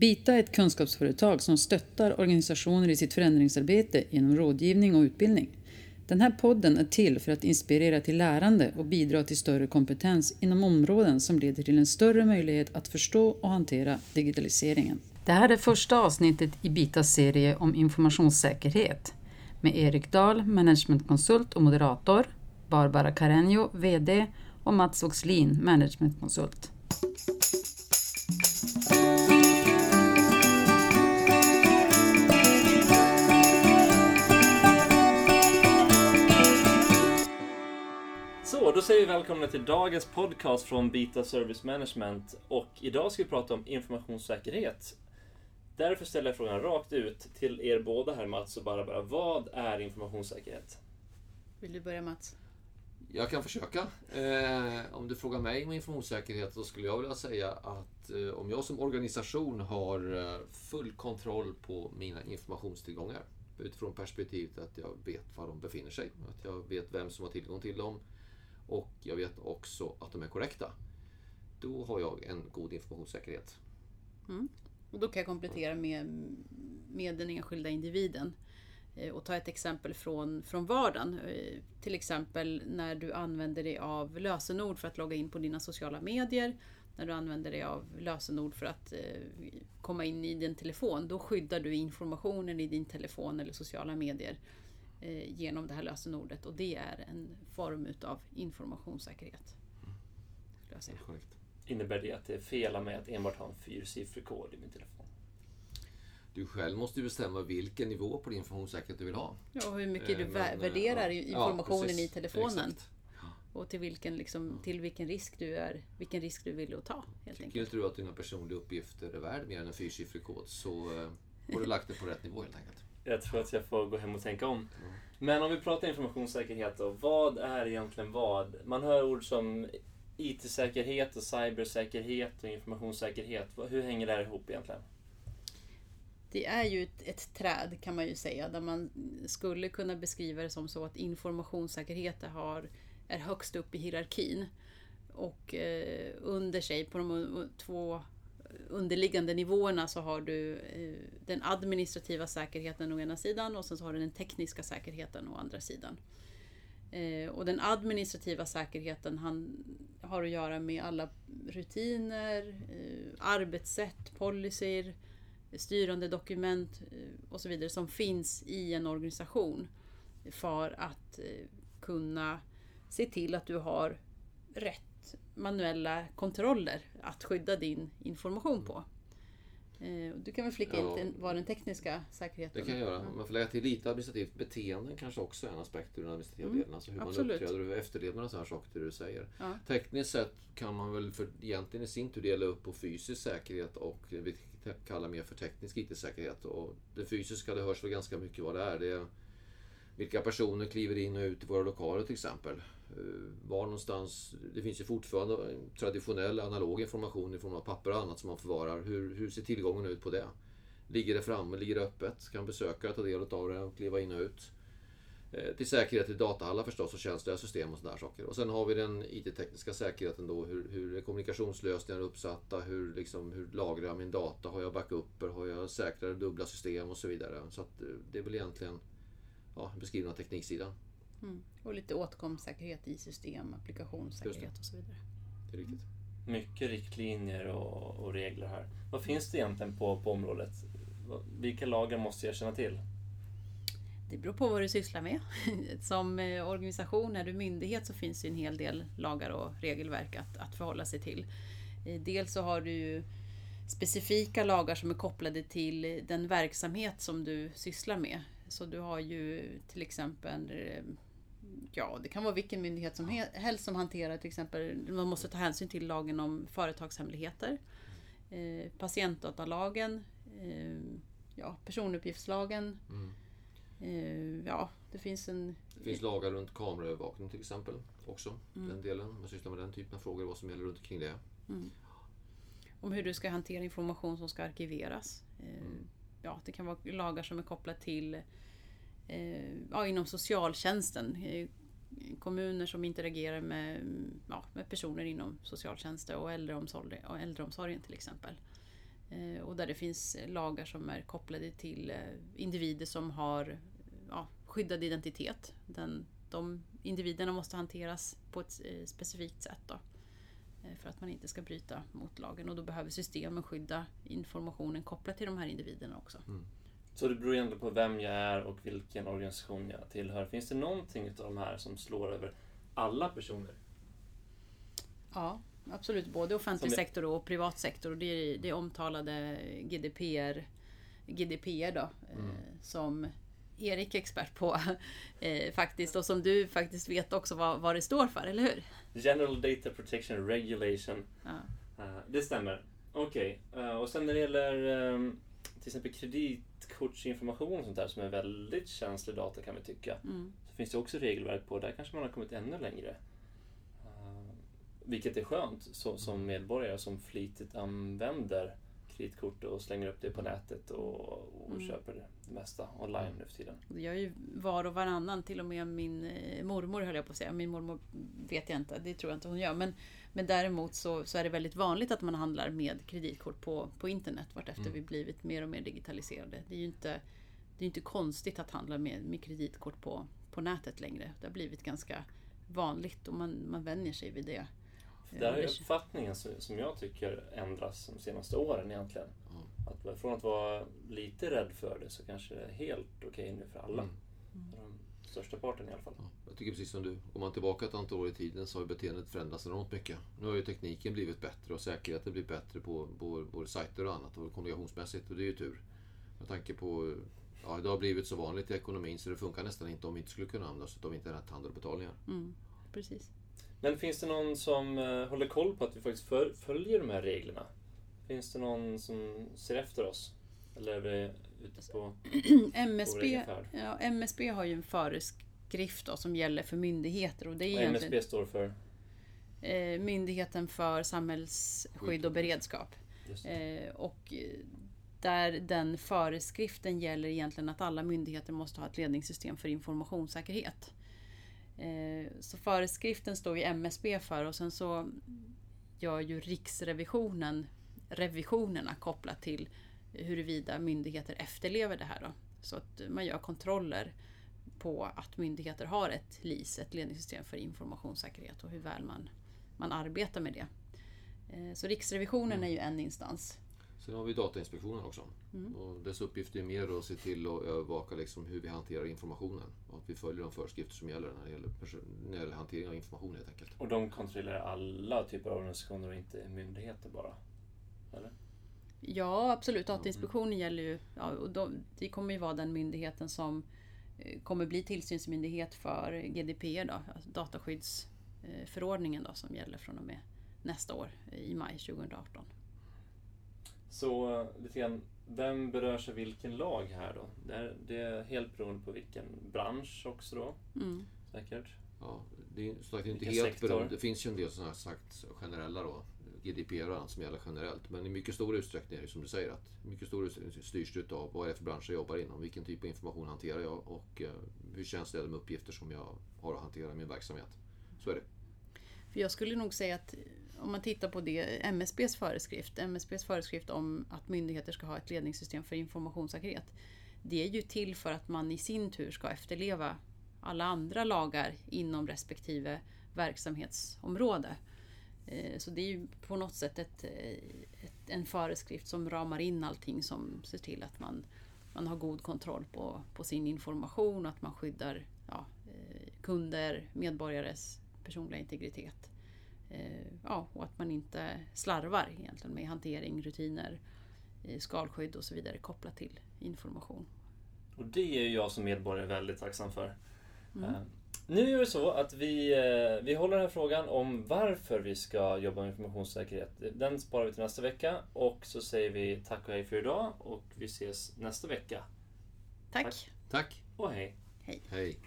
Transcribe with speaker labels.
Speaker 1: Bita är ett kunskapsföretag som stöttar organisationer i sitt förändringsarbete genom rådgivning och utbildning. Den här podden är till för att inspirera till lärande och bidra till större kompetens inom områden som leder till en större möjlighet att förstå och hantera digitaliseringen. Det här är första avsnittet i Bitas serie om informationssäkerhet med Erik Dahl, managementkonsult och moderator, Barbara Carreño, VD och Mats Oxlin, managementkonsult.
Speaker 2: Så, då säger vi välkomna till dagens podcast från Bita Service Management. Och idag ska vi prata om informationssäkerhet. Därför ställer jag frågan rakt ut till er båda här, Mats och Barbara. Vad är informationssäkerhet?
Speaker 1: Vill du börja Mats?
Speaker 3: Jag kan försöka. Eh, om du frågar mig om informationssäkerhet så skulle jag vilja säga att eh, om jag som organisation har eh, full kontroll på mina informationstillgångar utifrån perspektivet att jag vet var de befinner sig, att jag vet vem som har tillgång till dem och jag vet också att de är korrekta. Då har jag en god informationssäkerhet.
Speaker 1: Mm. Och då kan jag komplettera med, med den enskilda individen eh, och ta ett exempel från, från vardagen. Eh, till exempel när du använder dig av lösenord för att logga in på dina sociala medier. När du använder dig av lösenord för att eh, komma in i din telefon. Då skyddar du informationen i din telefon eller sociala medier genom det här lösenordet. Och det är en form utav informationssäkerhet. Skulle jag säga.
Speaker 2: Korrekt. Innebär det att det är fel av mig att enbart ha en fyrsiffrig kod i min telefon?
Speaker 3: Du själv måste bestämma vilken nivå på din informationssäkerhet du vill ha.
Speaker 1: Ja, och hur mycket du Men, värderar ja, informationen ja, i telefonen. Exakt. Och till vilken, liksom, till vilken risk du är, vilken risk du vill ta. Helt
Speaker 3: Tycker enkelt. inte du att dina personliga uppgifter är värd mer än en fyrsiffrig kod så eh, har du lagt det på rätt nivå helt enkelt.
Speaker 2: Jag tror att jag får gå hem och tänka om. Mm. Men om vi pratar informationssäkerhet då. Vad är egentligen vad? Man hör ord som IT-säkerhet och cybersäkerhet och informationssäkerhet. Hur hänger det här ihop egentligen? Det är ju ett, ett, träd kan man ju säga, där man skulle kunna beskriva det som så att informationssäkerhet har, är högst upp i hierarkin. Och eh, under sig, på de två underliggande nivåerna, så har du eh, den administrativa säkerheten å ena sidan och sen så har du den tekniska säkerheten å andra sidan. Eh, och den administrativa säkerheten han, har att göra med alla rutiner, eh, arbetssätt, policyer, styrande dokument och så vidare som finns i en organisation för att kunna se till att du har rätt manuella kontroller att skydda din information på. Eh, du kan väl flika ja. in vad den tekniska säkerheten
Speaker 3: Det kan jag göra. Man får lägga till lite administrativt beteende kanske också är en aspekt ur den administrativa mm. delen. Alltså hur Absolut. man uppträder och efterlevnad och sådana saker du säger. Ja. Tekniskt sett kan man väl för, egentligen i sin tur dela upp på fysisk säkerhet och vi kallar mer för teknisk IT-säkerhet. Och det fysiska det hörs väl ganska mycket vad det är. Det är vilka personer kliver in och ut i våra lokaler till exempel. Eh, var någonstans, det finns ju fortfarande traditionell analog information i form av papper och annat som man förvarar. Hur, hur ser tillgången ut på det? Ligger det framme? Ligger det öppet? Kan besökare ta del av det och kliva in och ut? Eh, till säkerhet i datahallar förstås och känsliga system och sådana saker. Och sen har vi den IT-tekniska säkerheten då. Hur, hur är kommunikationslösningar uppsatta? Hur, liksom, hur lagrar jag min data? Har jag backuper? Har jag säkrare dubbla system och så vidare? Så att, eh, det är väl egentligen ja, beskrivna tekniksidan.
Speaker 1: Mm. Och lite åtkomstsäkerhet i system, applikationssäkerhet och så vidare.
Speaker 3: Det är riktigt.
Speaker 2: Mycket riktlinjer och, och, regler här. Vad finns det egentligen på, på området? Vilka lagar måste jag känna till?
Speaker 1: Det beror på vad du sysslar med. Som eh, organisation, är du myndighet så finns det en hel del lagar och regelverk att, att förhålla sig till. Eh, dels så har du specifika lagar som är kopplade till den verksamhet som du sysslar med. Så du har ju till exempel Ja, det kan vara vilken myndighet som helst som hanterar till exempel, man måste ta hänsyn till lagen om företagshemligheter, eh, patientdatalagen, eh, ja, personuppgiftslagen. Mm. Eh, ja, det finns en...
Speaker 3: Det finns lagar runt kameraövervakning till exempel också. Mm. Den delen, man sysslar med den typen av frågor, vad som gäller runt omkring det. Mm.
Speaker 1: Om hur du ska hantera information som ska arkiveras. Eh, mm. Ja, det kan vara lagar som är kopplade till eh, ja, inom socialtjänsten. Eh, kommuner som interagerar med, ja, med personer inom socialtjänsten och äldreomsorg, och äldreomsorgen till exempel. Eh, och där det finns lagar som är kopplade till eh, individer som har ja, skyddad identitet. Den, de individerna måste hanteras på ett eh, specifikt sätt. Då, för att man inte ska bryta mot lagen och då behöver systemen skydda informationen kopplat till de här individerna också. Mm.
Speaker 2: Så det beror egentligen på vem jag är och vilken organisation jag tillhör. Finns det någonting av de här som slår över alla personer?
Speaker 1: Ja, absolut. Både offentlig sektor och privat sektor. Det är det omtalade GDPR, GDPR då, eh, mm. som Erik är expert på eh, faktiskt och som du faktiskt vet också vad, vad det står för, eller hur?
Speaker 2: General Data Protection Regulation. Ja. Uh, det stämmer. Okej, okay. uh, och sen när det gäller um, till exempel kreditkortsinformation och sånt där som är väldigt känslig data kan vi tycka. Mm. Så finns det också regelverk på, där kanske man har kommit ännu längre. Vilket är skönt så, som medborgare som flitigt använder kreditkort och slänger upp det på nätet och, och mm. köper det mesta online nu för tiden.
Speaker 1: Det gör ju var och varannan, till och med min eh, mormor höll jag på att säga. Min mormor vet jag inte, det tror jag inte hon gör. Men, men däremot så, så är det väldigt vanligt att man handlar med kreditkort på, på internet vartefter mm. vi blivit mer och mer digitaliserade. Det är ju inte, det är inte konstigt att handla med, med kreditkort på, på nätet längre. Det har blivit ganska vanligt och man, man vänjer sig vid det.
Speaker 2: Där är uppfattningen som jag tycker ändras de senaste åren egentligen. Mm. Att från att vara lite rädd för det så kanske det är helt okej okay nu för alla. Mm. mm. Största parten i alla fall. Ja,
Speaker 3: jag tycker precis som du. Går man tillbaka ett antal år i tiden så har beteendet förändrats enormt mycket. Nu har ju tekniken blivit bättre och säkerheten blivit bättre på både sajter och annat och kommunikationsmässigt och det är ju tur. Med tanke på Ja, det har blivit så vanligt i ekonomin så det funkar nästan inte om vi inte skulle kunna använda oss av internethandel och betalningar.
Speaker 1: Mm, precis.
Speaker 2: Men finns det någon som uh, håller koll på att vi faktiskt följer de här reglerna? Finns det någon som ser efter oss? Eller är vi ute på,
Speaker 1: MSB, på ja, MSB har ju en föreskrift då, som gäller för myndigheter. Och det är
Speaker 2: och MSB står för?
Speaker 1: Eh, Myndigheten för samhällsskydd och beredskap. Eh, och där den föreskriften gäller egentligen att alla myndigheter måste ha ett ledningssystem för informationssäkerhet. Så föreskriften står ju MSB för och sen så gör ju Riksrevisionen revisionerna kopplat till huruvida myndigheter efterlever det här. Då. Så att man gör kontroller på att myndigheter har ett LIS, ett ledningssystem för informationssäkerhet och hur väl man, man arbetar med det. Eh, så Riksrevisionen mm. är ju en instans.
Speaker 3: Sen har vi Datainspektionen också. Mm. Och dess uppgift är mer att se till att övervaka liksom hur vi hanterar informationen. Och att vi följer de föreskrifter som gäller när det gäller, när det gäller hantering av information helt enkelt.
Speaker 2: Och de kontrollerar alla typer av organisationer och inte myndigheter bara? Eller?
Speaker 1: Ja, absolut. Datainspektionen mm. gäller ju... Ja, och de, det kommer ju vara den myndigheten som eh, kommer bli tillsynsmyndighet för GDPR, då, alltså dataskyddsförordningen då, som gäller från och med nästa år i maj 2018.
Speaker 2: Så lite grann, vem berörs av vilken lag här då? Det är, det är helt beroende på vilken bransch också då? Mm. Säkert?
Speaker 3: Ja, det är sagt inte helt sektor? beroende. Det finns ju en del som har sagt generella då. GDPR och annat som gäller generellt. Men i mycket stor utsträckning är det som du säger att mycket stor utsträckning styrs det av vad är det för bransch jag jobbar inom. Vilken typ av information hanterar jag och eh, hur känsliga är de uppgifter som jag har att hantera i min verksamhet. Så är det.
Speaker 1: För jag skulle nog säga att om man tittar på det, MSBs föreskrift, MSBs föreskrift om att myndigheter ska ha ett ledningssystem för informationssäkerhet. Det är ju till för att man i sin tur ska efterleva alla andra lagar inom respektive verksamhetsområde. Eh, så det är ju på något sätt ett, eh, ett, en föreskrift som ramar in allting som ser till att man, man har god kontroll på, på sin information och att man skyddar ja, eh, kunder, medborgares personliga integritet. Eh, ja, och att man inte slarvar egentligen med hantering, rutiner, eh, skalskydd och så vidare kopplat till information.
Speaker 2: Och det är jag som medborgare väldigt tacksam för. Mm. Uh, nu är det så att vi, vi håller den här frågan om varför vi ska jobba med informationssäkerhet. Den sparar vi till nästa vecka och så säger vi tack och hej för idag och vi ses nästa vecka.
Speaker 1: Tack. Tack.
Speaker 3: tack.
Speaker 2: Och hej.
Speaker 1: Hej.
Speaker 3: hej.